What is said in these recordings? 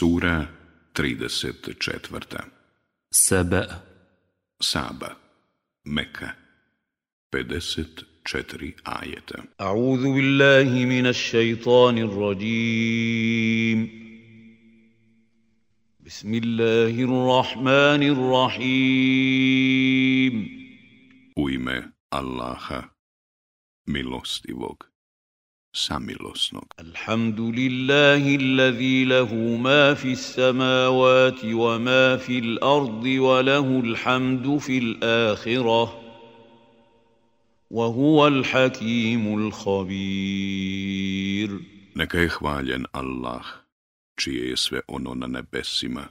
Sura 34. سبأ Saba. Meka. 54 ajeta. أعوذ بالله من الشيطان الرجيم بسم الله الرحمن الرحيم U ime Allaha, milostivog, samilosnog. Alhamdulillahi allazi lahu ma fi samawati wa ma fil ardi wa lahu alhamdu fil akhirah. Wa huwa alhakimul khabir. Neka je hvaljen Allah, čije je sve ono na nebesima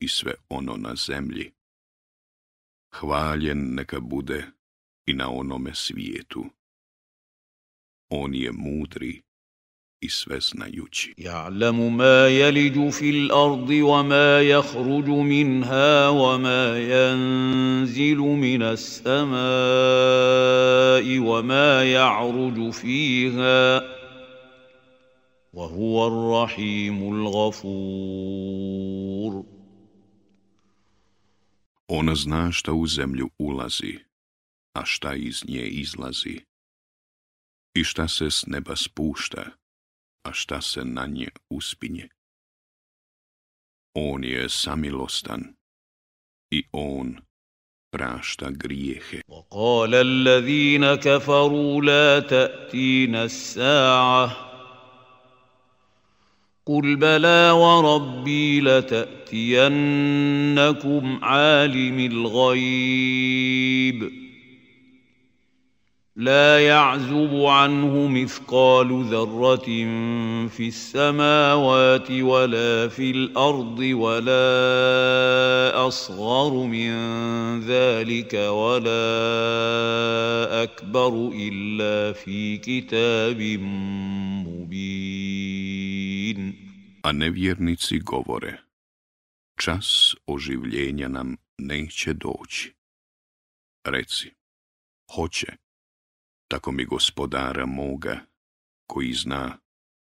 i sve ono na zemlji. Hvaljen neka bude i na onome svijetu On je mudri i sve znajući. Ja'lamu ma jeliđu fil ardi wa ma jahruđu minha wa ma janzilu minas samai wa ma ja'ruđu fiha. وهو الرحيم الغفور Ona zna šta u zemlju ulazi, a šta iz nje izlazi. I šta se s neba spušta, a šta se na nje uspinje. On je samilostan i on prašta grijehe. وقال الذين كفروا لا تأتينا الساعة قل بلى وربي لتأتينكم عالم الغيب لا يعزب عنه مثقال ذرة في السماوات ولا في الأرض ولا أصغر من ذلك ولا أكبر إلا في كتاب مبين A nevjernici govore, čas oživljenja nam neće doći. Reci, hoće, tako mi gospodara moga, koji zna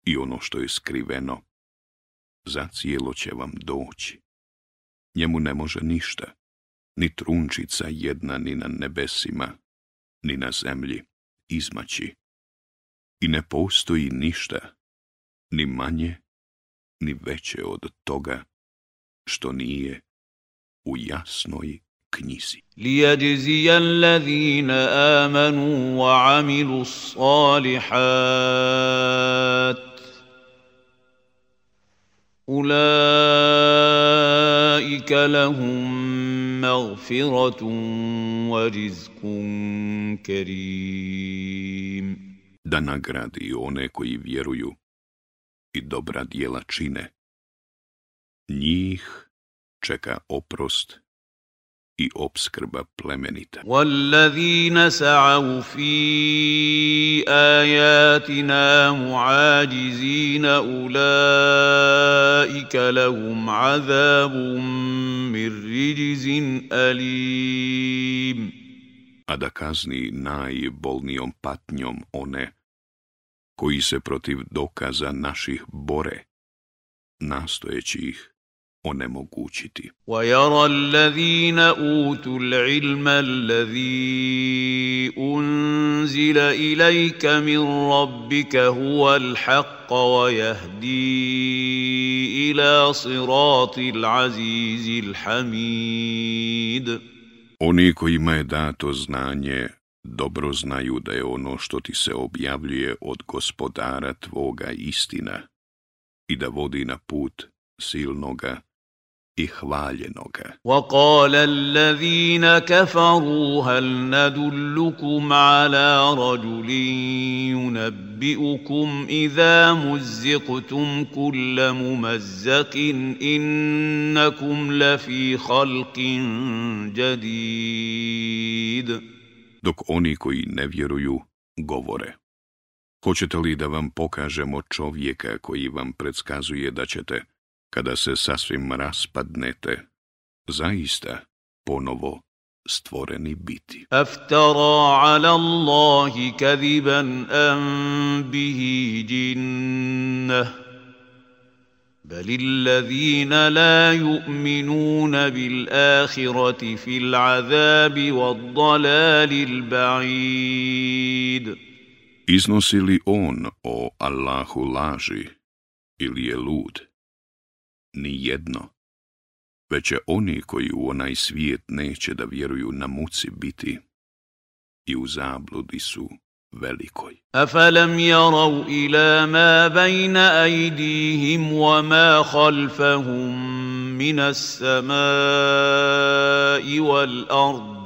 i ono što je skriveno, zacijelo će vam doći. Njemu ne može ništa, ni trunčica jedna ni na nebesima, ni na zemlji, izmaći. I ne postoji ništa, ni manje, ni veće od toga, što nije u jasnoj knjizi. ليجزي الذين آمنوا وعملوا الصالحات أولئك لهم مغفرة ورزق كريم da nagradi one koji vjeruju i dobra djela čine. Njih čeka oprost i obskrba plemenita. Wallazina sa'u fi ayatina mu'ajizina ulaika lahum 'adabun mir rijzin alim. A da kazni najbolnijom patnjom one koji se protiv dokaza naših bore, nastojeći ih onemogućiti. ويرى الذين أوتوا العلم الذي أنزل إليك من ربك هو الحق ويهدي إلى صراط العزيز الحميد Oni kojima je dato znanje dobro znaju da je ono što ti se objavljuje od gospodara tvoga istina i da vodi na put silnoga i hvaljenoga. وقال الذين كفروا هل ندلكم على رجل ينبئكم إذا مزقتم كل ممزق إنكم لفي خلق جديد Dok oni koji ne vjeruju govore. Hoćete li da vam pokažemo čovjeka koji vam predskazuje da ćete, kada se sasvim raspadnete, zaista ponovo stvoreni biti? أفترى على الله كذبا أم به جنة بل الذين لا يؤمنون بالآخرة في العذاب والضلال البعيد Iznosi li on o Allahu laži ili je lud? Ni jedno. Već će oni koji u onaj svijet neće da vjeruju na muci biti i u zabludi su velikoj. أفلم يروا إلى ما بين أيديهم وما خلفهم من السماء والأرض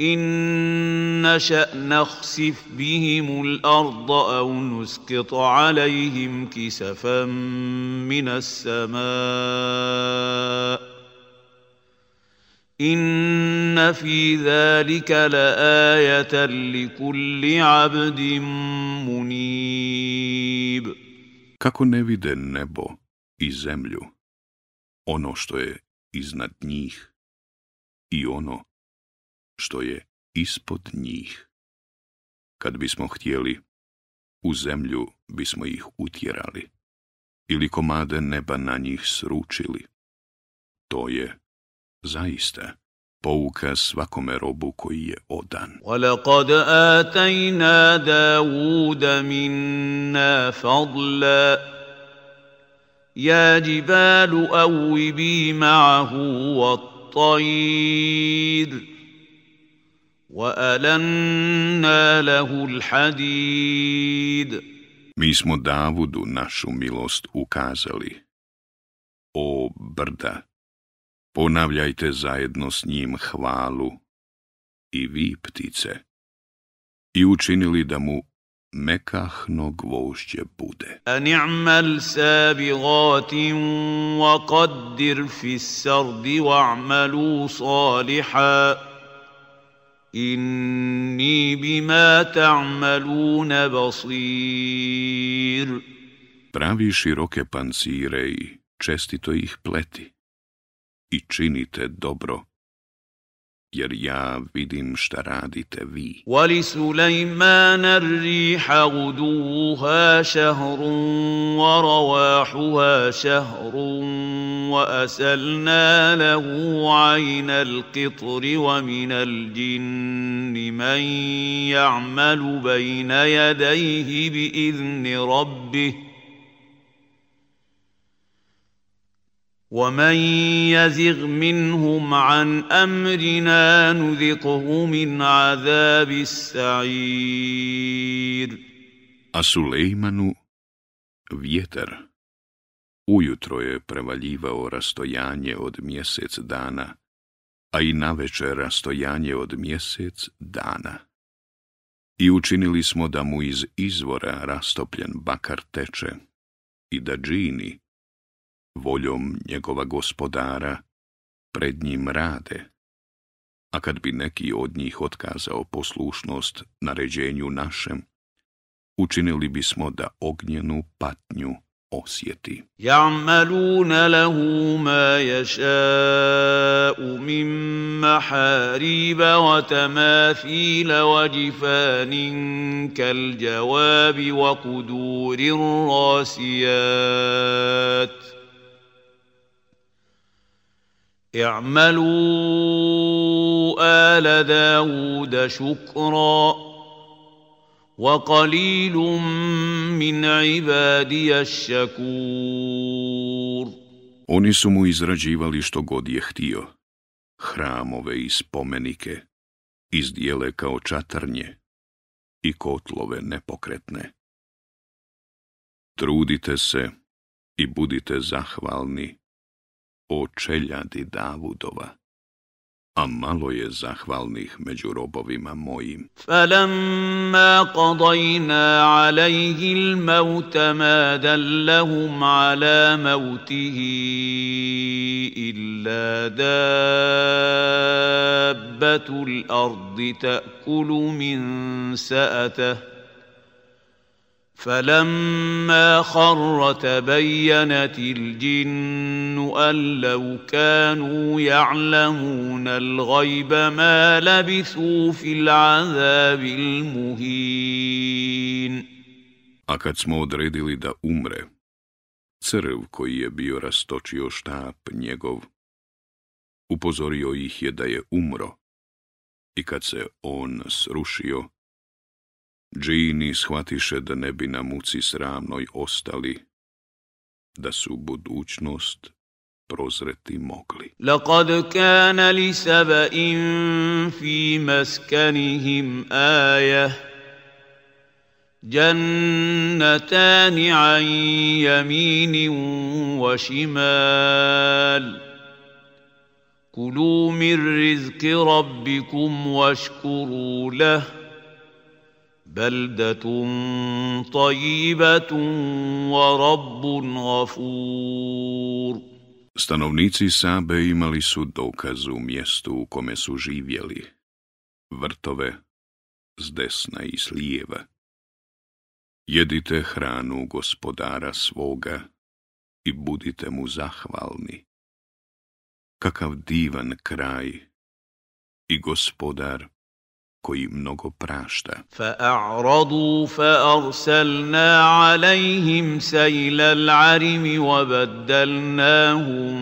إن نشأ نخسف بهم الأرض أو نسقط عليهم كسفا من السماء إن في ذلك لآية لكل عبد منيب. Kako ne vide nebo i zemlju, ono što je iznad njih i ono što je ispod njih. Kad bismo htjeli, u zemlju bismo ih utjerali ili komade neba na njih sručili. To je zaista pouka svakome robu koji je odan. ولقد آتينا داود منا فضلا يا جبال أوبي معه والطير وألنا له الحديد Mi smo Davudu našu milost ukazali. O brda, ponavljajte zajedno s njim hvalu i vi ptice i učinili da mu mekahno gvožđe bude. أن اعمل سابغات وقدر في السرد واعملوا صالحا inni bima ta'maluna basir. Pravi široke pancire i čestito ih pleti i činite dobro vidim šta radite vi. ولسليمان الريح غدوها شهر ورواحها شهر وأسلنا له عين القطر ومن الجن من يعمل بين يديه بإذن ربه ومن يزغ منهم عن امرنا نذقه من عذاب السعير A Sulejmanu vjetar ujutro je prevaljivao rastojanje od mjesec dana, a i navečer rastojanje od mjesec dana. I učinili smo da mu iz izvora rastopljen bakar teče i da džini, voljom njegova gospodara pred njim rade, a kad bi neki od njih otkazao poslušnost naređenju našem, učinili bismo da ognjenu patnju osjeti. Ja'maluna lahu ma yasha'u min mahariba wa tamathila wa jifanin kal jawabi wa kudurin rasijat. اعملوا آل داود شكرا وقليل من عبادي الشكور Oni su mu izrađivali što god je htio, hramove i spomenike, izdjele kao čatrnje i kotlove nepokretne. Trudite se i budite zahvalni o čeljadi Davudova, a malo je zahvalnih među robovima mojim. فلما قضينا عليه الموت ما دلهم على موته إلا دابة الأرض تأكل من سأته فلما خر تبينت الجن أن لو كانوا يعلمون الغيب ما لبثوا في العذاب المهين A kad smo odredili da umre, Crv koji je bio rastočio štap njegov, upozorio ih je da je umro i kad se on srušio, džini shvatiše da ne bi na muci sramnoj ostali, da su budućnost prozreti mogli. لقد كان لسبإ في مسكنهم آية جنتان عن يمين وشمال كلوا من رزق ربكم واشكروا له بلدة طيبة ورب غفور Stanovnici Sabe imali su dokaz u mjestu u kome su živjeli, vrtove s desna i s lijeva. Jedite hranu gospodara svoga i budite mu zahvalni. Kakav divan kraj i gospodar koji mnogo prašta. فأعرضوا فأرسلنا عليهم سيل العرم وبدلناهم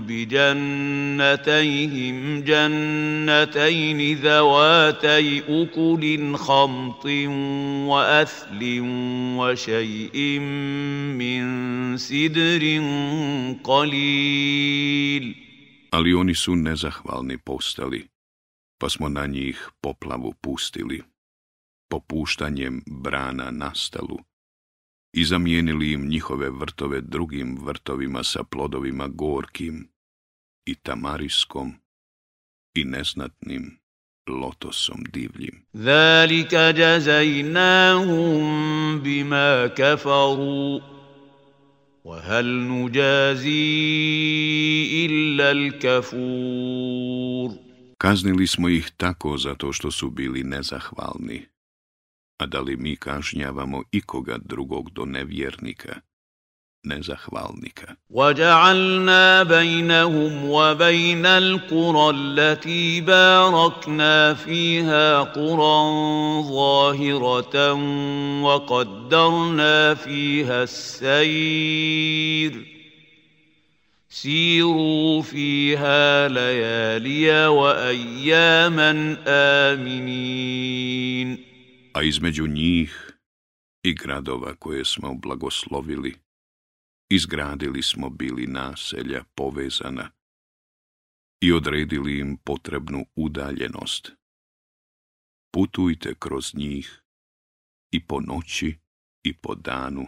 بجنتيهم جنتين ذواتي أكل خمط وأثل وشيء من سدر قليل Ali oni su nezahvalni postali, pa smo na njih poplavu pustili, popuštanjem brana nastalu, i zamijenili im njihove vrtove drugim vrtovima sa plodovima gorkim i tamariskom i neznatnim lotosom divljim. Zalika jazainahum bima kafaru, wa hal nujazi illa al-kafur. Kaznili smo ih tako zato što su bili nezahvalni. A da li mi kažnjavamo ikoga drugog do nevjernika, nezahvalnika? وجعلنا بينهم وبين القرى التي باركنا فيها قرى ظاهرة وقدرنا فيها السير سيروا فيها ليالي وأياما آمنين A između njih i gradova koje smo blagoslovili, izgradili smo bili naselja povezana i odredili im potrebnu udaljenost. Putujte kroz njih i po noći i po danu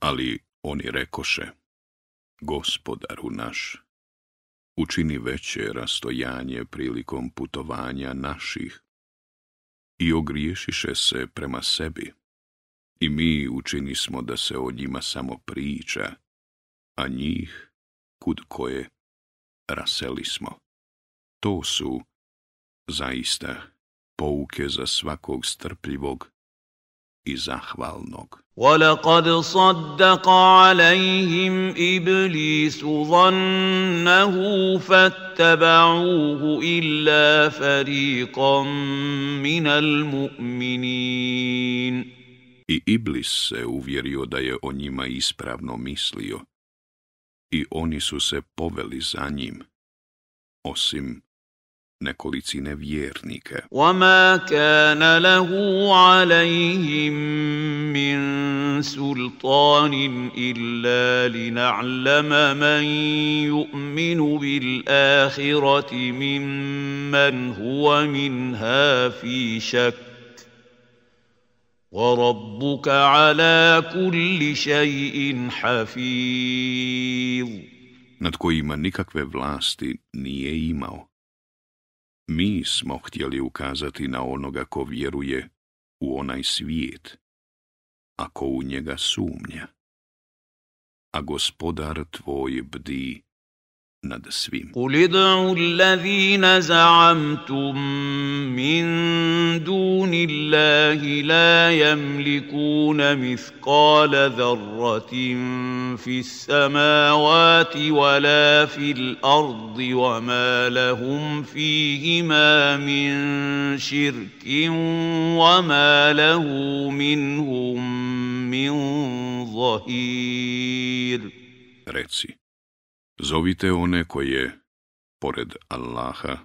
Ali oni rekoše, gospodaru naš, učini veće rastojanje prilikom putovanja naših i ogriješiše se prema sebi. I mi učini smo da se o njima samo priča, a njih, kud koje, raseli smo. To su, zaista, pouke za svakog strpljivog i zahvalnog. ولقد صدق عليهم إبليس ظنه فاتبعوه إلا فريقا من المؤمنين I Iblis se uvjerio da je o njima ispravno mislio i oni su se poveli za njim, osim nekolicine vjernika. وما كان له عليهم من سلطان إلا لنعلم من يؤمن بالآخرة ممن هو منها في شك وربك على كل شيء حفيظ nad kojima nikakve vlasti nije imao. Mi smo htjeli ukazati na onoga ko vjeruje u onaj svijet, a ko u njega sumnja. a gospodar tvoj bdi nad svim. قل ادعوا الذين زعمتم من دون الله لا يملكون مثقال ذرة في السماوات ولا في الأرض وما لهم فيهما من شرك وما له منهم من ظهير Reci, Zovite one koje, pored Allaha,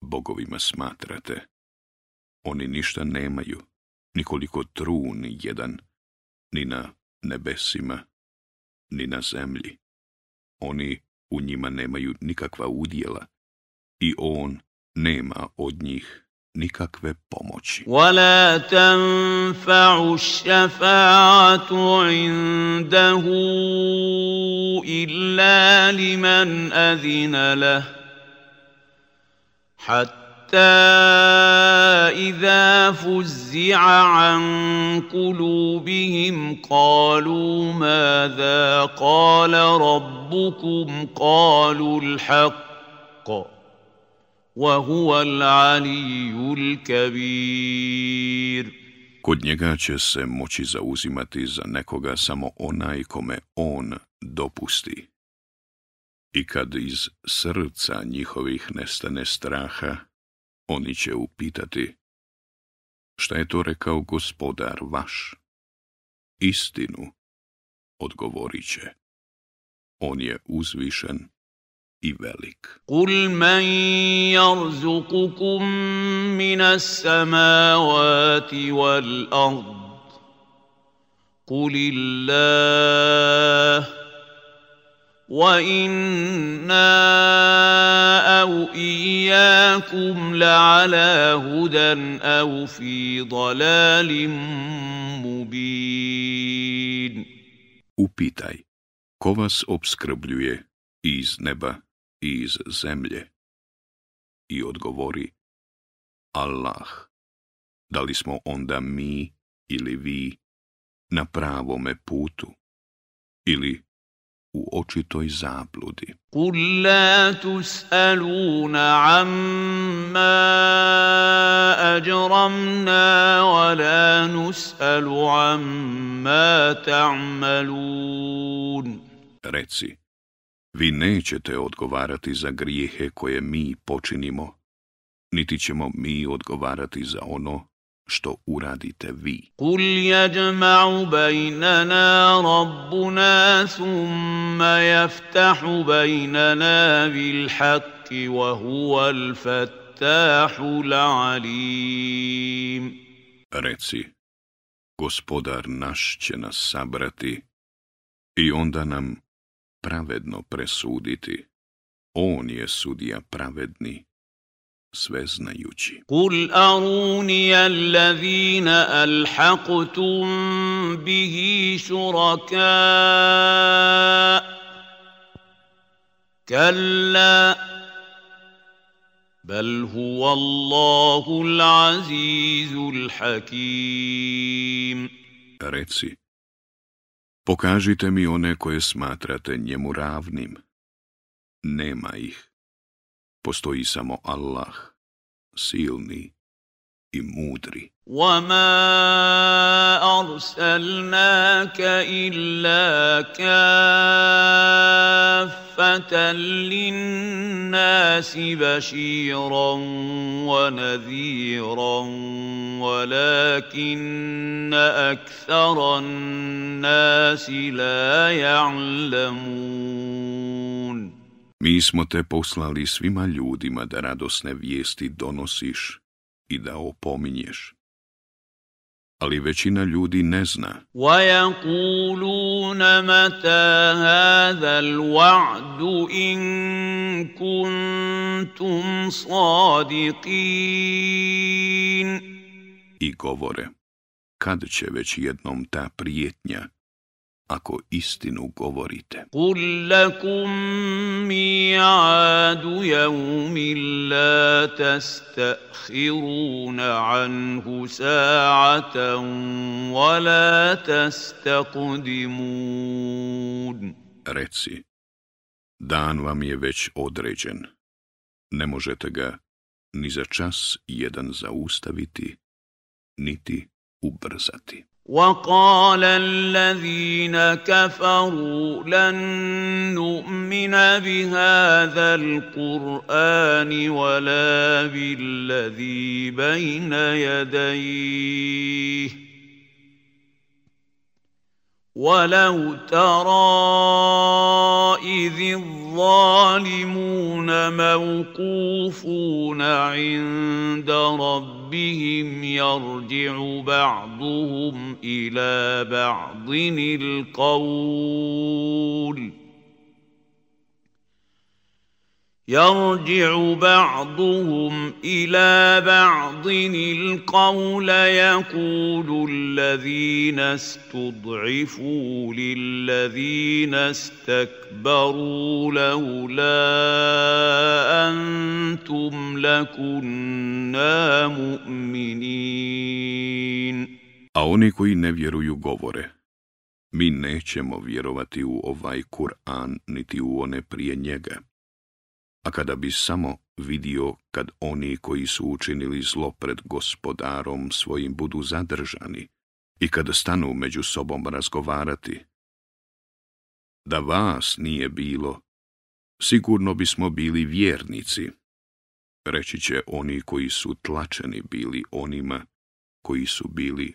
bogovima smatrate. Oni ništa nemaju, nikoliko trun jedan, ni na nebesima, ni na zemlji. Oni u njima nemaju nikakva udjela i on nema od njih nikakve pomoći. ولا تنفع الشفاعة عنده إلا لمن أذن له حتى إذا فزع عن قلوبهم قالوا ماذا قال ربكم قالوا الحق وهو العلي الكبير Kod njega će se moći zauzimati za nekoga samo onaj kome on dopusti. I kad iz srca njihovih nestane straha, oni će upitati šta je to rekao gospodar vaš? Istinu, odgovorit će. On je uzvišen i velik. Kul men jarzukukum minas samavati wal ard. Kul illah. وأنا أو اياكم لعلى هدى أو في ضلال مبين Upitaj, ko vas obskrbljuje iz neba i iz zemlje. I odgovori, Allah, da li smo onda mi ili vi na pravome putu ili u očitoj zabludi. Kul la tus'aluna amma ajramna wa la nus'alu amma ta'malun. Reci, vi nećete odgovarati za grijehe koje mi počinimo, niti ćemo mi odgovarati za ono što uradite vi. Kul jeđma'u bajnana rabbuna summa jaftahu bajnana bil haki wa huwa al fattahu la'alim. Reci, gospodar naš će nas sabrati i onda nam pravedno presuditi. On je sudija pravedni, sveznajući. قل أروني الذين ألحقتم به شركاء كلا بل هو الله العزيز الحكيم Reci, pokažite mi one koje smatrate njemu ravnim. Nema ih. Postoji samo Allah, silni i mudri. وما أرسلناك إلا كافة للناس بشيرا ونذيرا ولكن أكثر الناس لا يعلمون Mi smo te poslali svima ljudima da radosne vijesti donosiš i da opominješ. Ali većina ljudi ne zna. ويقولون متى هذا الوعد إن كنتم صادقين i govore, kad će već jednom ta prijetnja, ako istinu govorite. Kul lakum mi'adu jevmin la tastahiruna anhu sa'atan wa la tastaqdimun. Reci, dan vam je već određen. Ne možete ga ni za čas jedan zaustaviti, niti ubrzati. وقال الذين كفروا لن نؤمن بهذا القرآن ولا بالذي بين يديه. ولو ترى إذ الظالمون موقوفون عند ربهم يرجع بعضهم إلى بعض القول ۖ يرجع بعضهم الى بعض القول يقول الذين استضعفوا للذين استكبروا لولا انتم لكنا مؤمنين A oni koji ne vjeruju govore, mi nećemo vjerovati u ovaj Kur'an niti u one prije njega. A kada bi samo vidio kad oni koji su učinili zlo pred gospodarom svojim budu zadržani i kada stanu među sobom razgovarati, da vas nije bilo, sigurno bismo bili vjernici, reći će oni koji su tlačeni bili onima koji su bili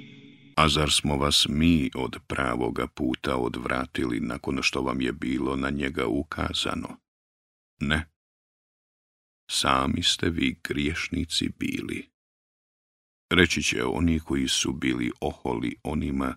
A zar smo vas mi od pravoga puta odvratili nakon što vam je bilo na njega ukazano? Ne. Sami ste vi griješnici bili. Reći će oni koji su bili oholi onima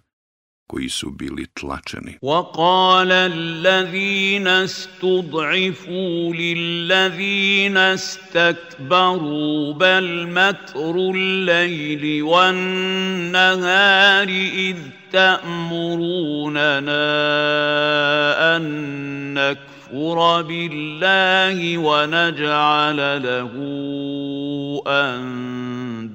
koji su bili tlačeni. وقال الذين استضعفوا للذين استكبروا بل مكر الليل والنهار إذ تأمروننا أن نكفر بالله ونجعل له أندادا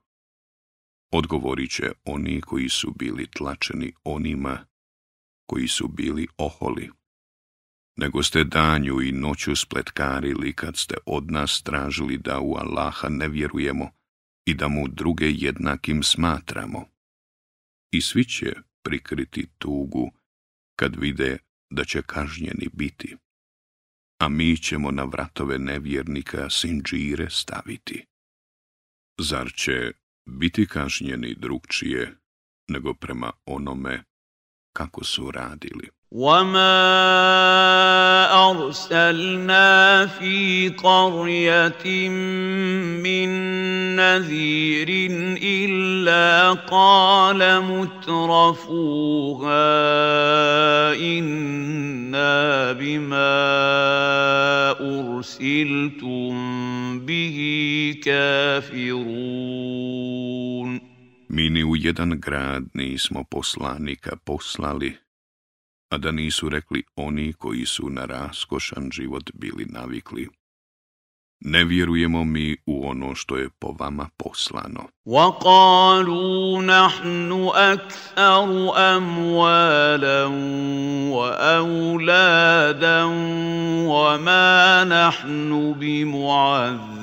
Odgovorit će oni koji su bili tlačeni onima koji su bili oholi. Nego ste danju i noću spletkarili kad ste od nas tražili da u Allaha ne vjerujemo i da mu druge jednakim smatramo. I svi će prikriti tugu kad vide da će kažnjeni biti. A mi ćemo na vratove nevjernika sinđire staviti. Zar će biti kažnjeni drugčije nego prema onome kako su radili. وما أرسلنا في قرية من نذير إلا قال مترفوها إنا بما أرسلتم به كافرون Mi ni u jedan grad nismo poslanika poslali, a da nisu rekli oni koji su na raskošan život bili navikli. Ne vjerujemo mi u ono što je po vama poslano. وقالوا نحن أكثر أموالا وأولادا وما نحن بمعذبين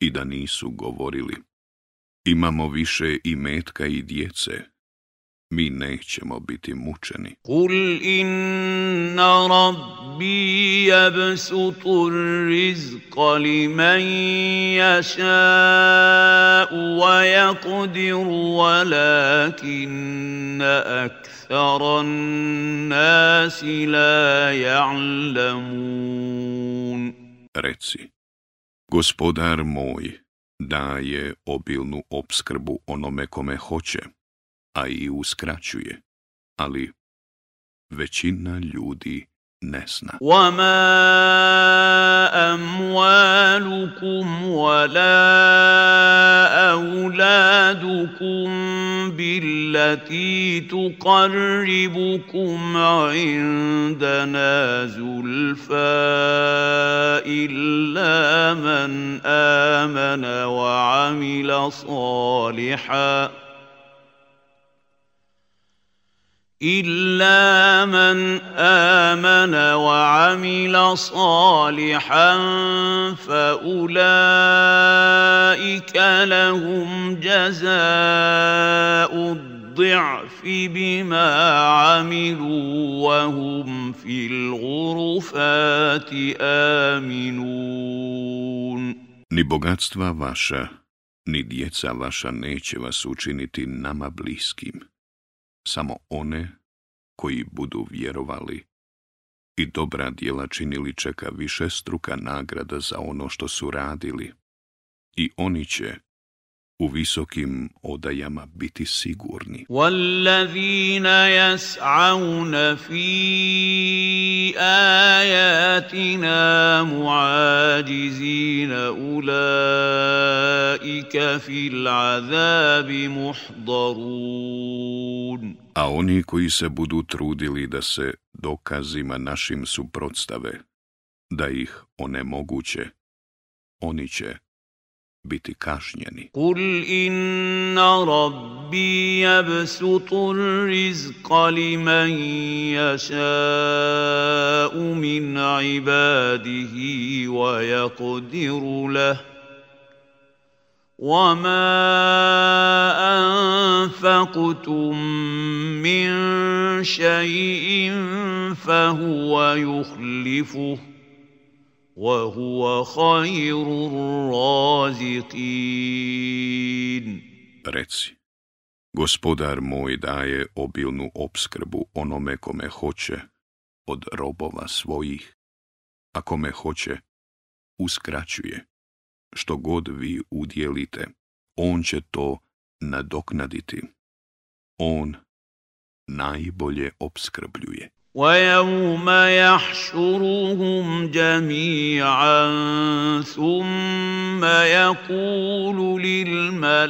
I da nisu govorili, imamo više i metka i djece, mi nećemo biti mučeni. Kul inna rabbi jabsutu rizqa limen jaša'u wa yakdiru walakinna akthara nasi la ja'lamun. Reci, gospodar moj daje obilnu obskrbu onome kome hoće, a i uskraćuje, ali većina ljudi ne zna. وما أموالكم ولا أولادكم بالتي تقربكم عندنا زلفى إلا من آمن وعمل صالحاً إلا من آمن وعمل صالحا فأولئك لهم جزاء الضعف بما عملوا وهم في الغرفات آمنون Ni bogatstva vaša, ni djeca vaša neće vas učiniti nama bliskim. samo one koji budu vjerovali i dobra djela činili čeka više struka nagrada za ono što su radili i oni će u visokim odajama biti sigurni. والذين يسعون في آياتنا معاجزين أولئك في العذاب محضرون A oni koji se budu trudili da se dokazima našim suprotstave, da ih onemoguće, oni će biti kažnjeni. Kul inna rabbi jabsutu rizqa liman jaša'u min ibadihi wa jakodiru lah. وما أنفقتم من شيء فهو يخلفه وهو خير الرازقين Reci, gospodar moj daje obilnu opskrbu onome kome hoće od robova svojih, a kome hoće uskraćuje. Što god vi udjelite, on će to nadoknaditi. On najbolje opskrbljuje. ويوم يحشرهم جميعا ثم يقول للملائكة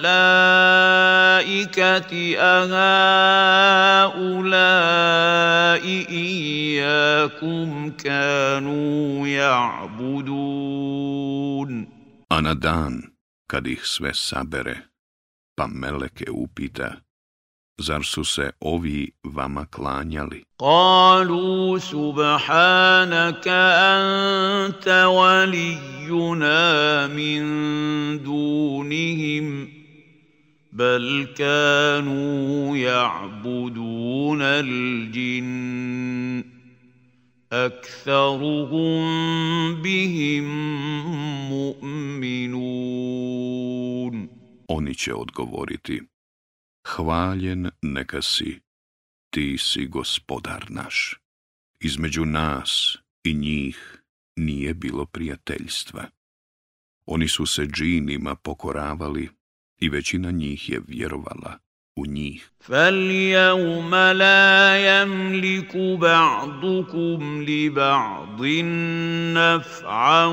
أهؤلاء إياكم كانوا يعبدون. A na dan, kad ih sve sabere, pa meleke upita, zar su se ovi vama klanjali? Kalu subhanaka anta min dunihim, bel kanu ja'buduna l'đin, aktharuhum bihim mu'minun. Oni će odgovoriti hvaljen neka si, ti si gospodar naš. Između nas i njih nije bilo prijateljstva. Oni su se džinima pokoravali i većina njih je vjerovala u njih. فاليوم لا يملك بعضكم لبعض نفعا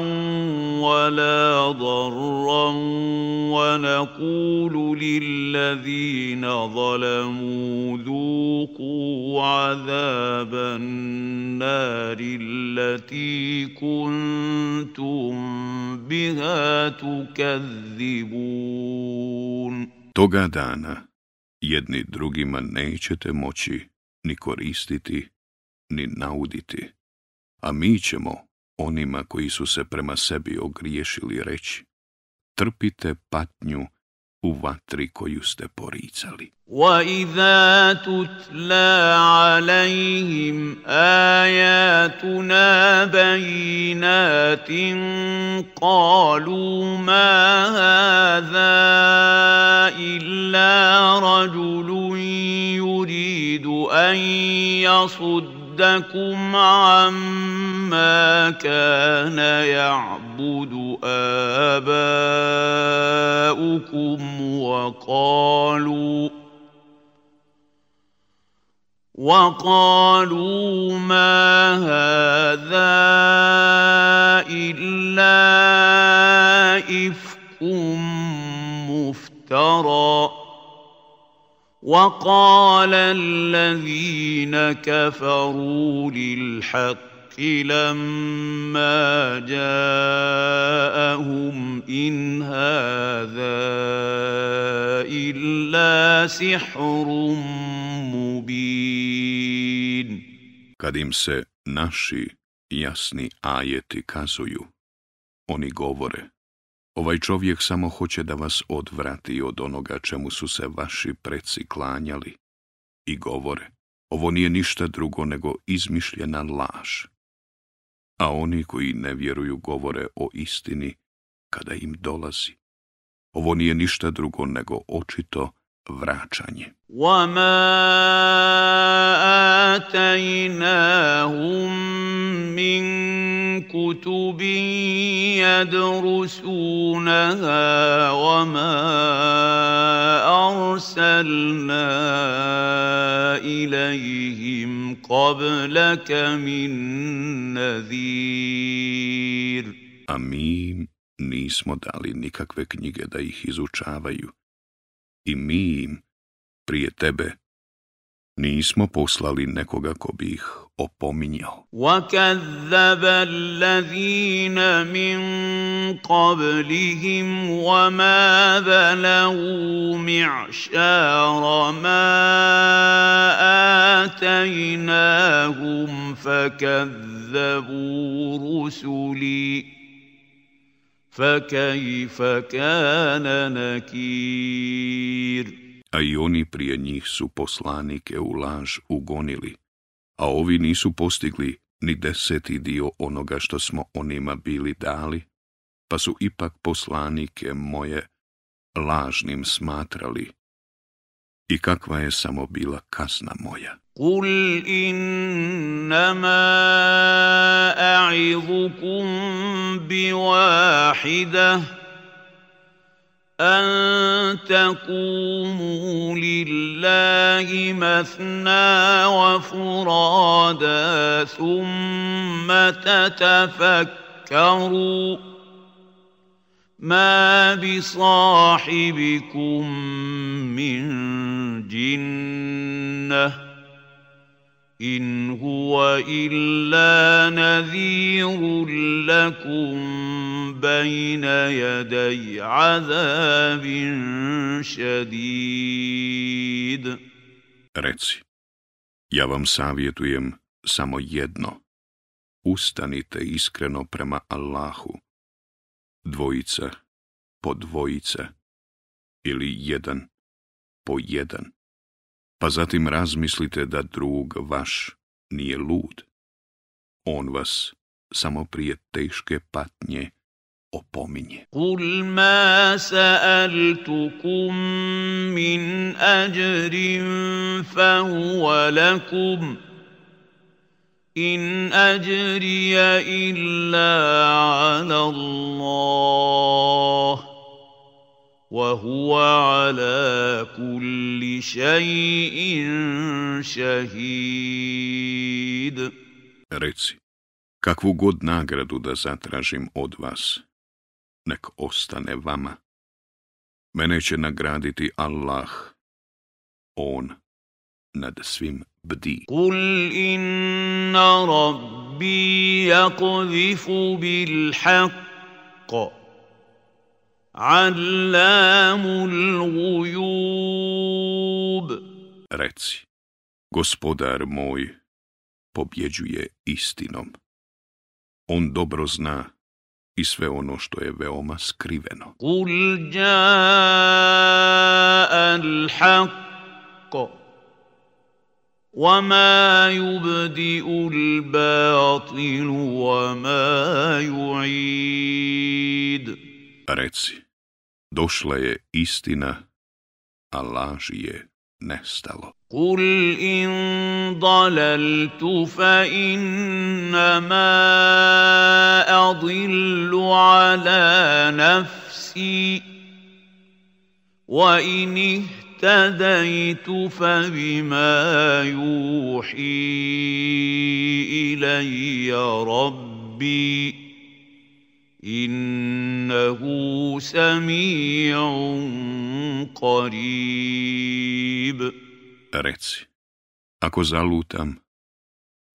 ولا ضرا ونقول للذين ظلموا ذوقوا عذاب النار التي كنتم بها تكذبون Toga dana jedni drugima nećete moći ni koristiti, ni nauditi, a mi ćemo onima koji su se prema sebi ogriješili reći, trpite patnju u vatri koju ste poricali. وَإِذَا تُتْلَى عَلَيْهِمْ آيَاتُنَا بَيِّنَاتٍ قَالُوا مَا هَذَا إِلَّا رَجُلٌ يُرِيدُ أَن يَصُدَّكُمْ عَمَّا كَانَ يَعْبُدُ آبَاؤُكُمْ وَقَالُوا وَقَالُوا مَا هَذَا إِلَّا إِفْكٌ مُفْتَرًى وَقَالَ الَّذِينَ كَفَرُوا لِلْحَقِّ لَمَّا جَاءَهُمْ إِنْ هَذَا إِلَّا سِحْرٌ مُبِينٌ. Kad im se naši jasni ajeti kazuju, oni govore, ovaj čovjek samo hoće da vas odvrati od onoga čemu su se vaši preci klanjali i govore, ovo nije ništa drugo nego izmišljena laž. A oni koji ne vjeruju govore o istini kada im dolazi. Ovo nije ništa drugo nego očito vraćanje. وَمَا آتَيْنَاهُم مِّن كُتُبٍ يَدْرُسُونَهَا وَمَا أَرْسَلْنَا إِلَيْهِمْ قَبْلَكَ مِن نَّذِيرٍ A mi im nismo dali nikakve knjige da ih izučavaju. I mi im, prije tebe, nismo poslali nekoga ko bi ih opominjao. وَكَذَّبَ الَّذِينَ مِن قَبْلِهِمْ وَمَا بَلَغُوا مِعْشَارَ مَا آتَيْنَاهُمْ فَكَذَّبُوا رُسُلِي A i oni prije njih su poslanike u laž ugonili, a ovi nisu postigli ni deseti dio onoga što smo onima bili dali, pa su ipak poslanike moje lažnim smatrali. I kakva je samo bila kazna moja. قُلْ إِنَّمَا أَعِظُكُم بِوَاحِدَةٍ أَن تَقُومُوا لِلَّهِ مَثْنَىٰ وَفُرَادَىٰ ثُمَّ تَتَفَكَّرُوا مَا بِصَاحِبِكُم مِّن جِنَّةٍ إِنْ هُوَ إِلَّا نَذِيرٌ لَّكُم بَيْنَ يَدَيْ عَذَابٍ شَدِيدٍ Reci, ja vam savjetujem samo jedno. Ustanite iskreno prema Allahu. dvojica po dvojica ili jedan po jedan, pa zatim razmislite da drug vaš nije lud. On vas samo prije teške patnje opominje. Kul ma sa'altukum min ajrin fa huwa lakum. إِنْ أَجْرِيَ إِلَّا عَلَى اللَّهِ وَهُوَ عَلَى كُلِّ شَيْءٍ شَهِيدٌ Reci, kakvu god nagradu da zatražim od vas, nek ostane vama. Mene će nagraditi Allah. On nad svim bdi. Kul inna rabbi yakzifu bil haqqo. Allamul gujub. Reci, gospodar moj pobjeđuje istinom. On dobro zna i sve ono što je veoma skriveno. Kul jaa al haqqo. وما يبدئ الباطل وما يعيد Reci, došla je istina, a laž je nestalo. قل إن ضللت فإنما أضل على نفسي وإن اهتديت فبما يوحي إلي ربي إنه سميع قريب Reci, ako zalutam,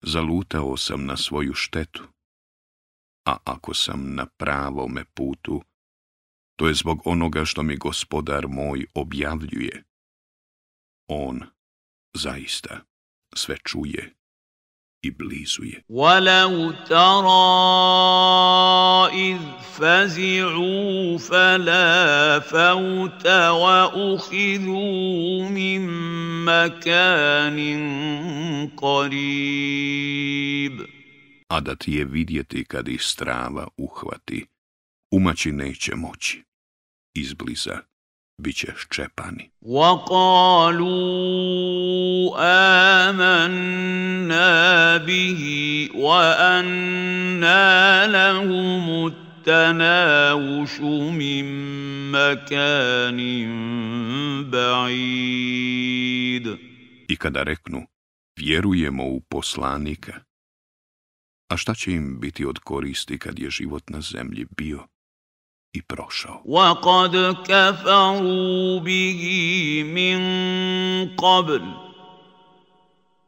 zalutao sam na svoju štetu, a ako sam na pravome putu, to je zbog onoga što mi gospodar moj objavljuje. On zaista sve čuje i blizu je. ولو ترى إذ فزعوا فلا فوت وأخذوا من مكان قريب A da ti je vidjeti kad ih strava uhvati, umaći neće moći. Izbliza bit će ščepani. وقالوا آمنا به وأنا لهم التناوش من مكان بعيد I kada reknu, vjerujemo u poslanika, a šta će im biti od koristi kad je život na zemlji bio i prošao? وقد كفروا به من قبل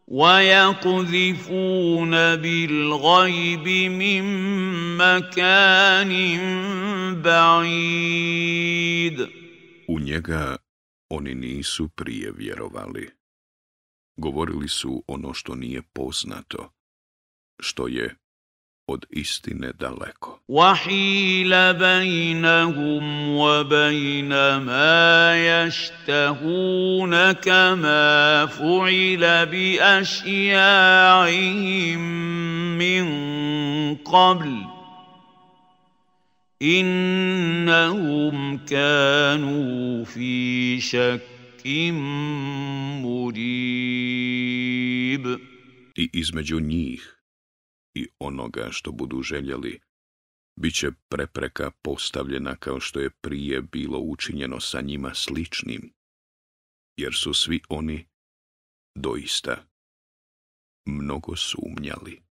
ويقذفون بالغيب من مكان بعيد U njega oni nisu prije vjerovali. Govorili su ono što nije poznato, što je od istine daleko. وحيل بينهم وبين ما يشتهون كما فعل باشياعهم من قبل انهم كانوا في شك مريب I između njih i onoga što budu željeli, bit će prepreka postavljena kao što je prije bilo učinjeno sa njima sličnim, jer su svi oni doista mnogo sumnjali.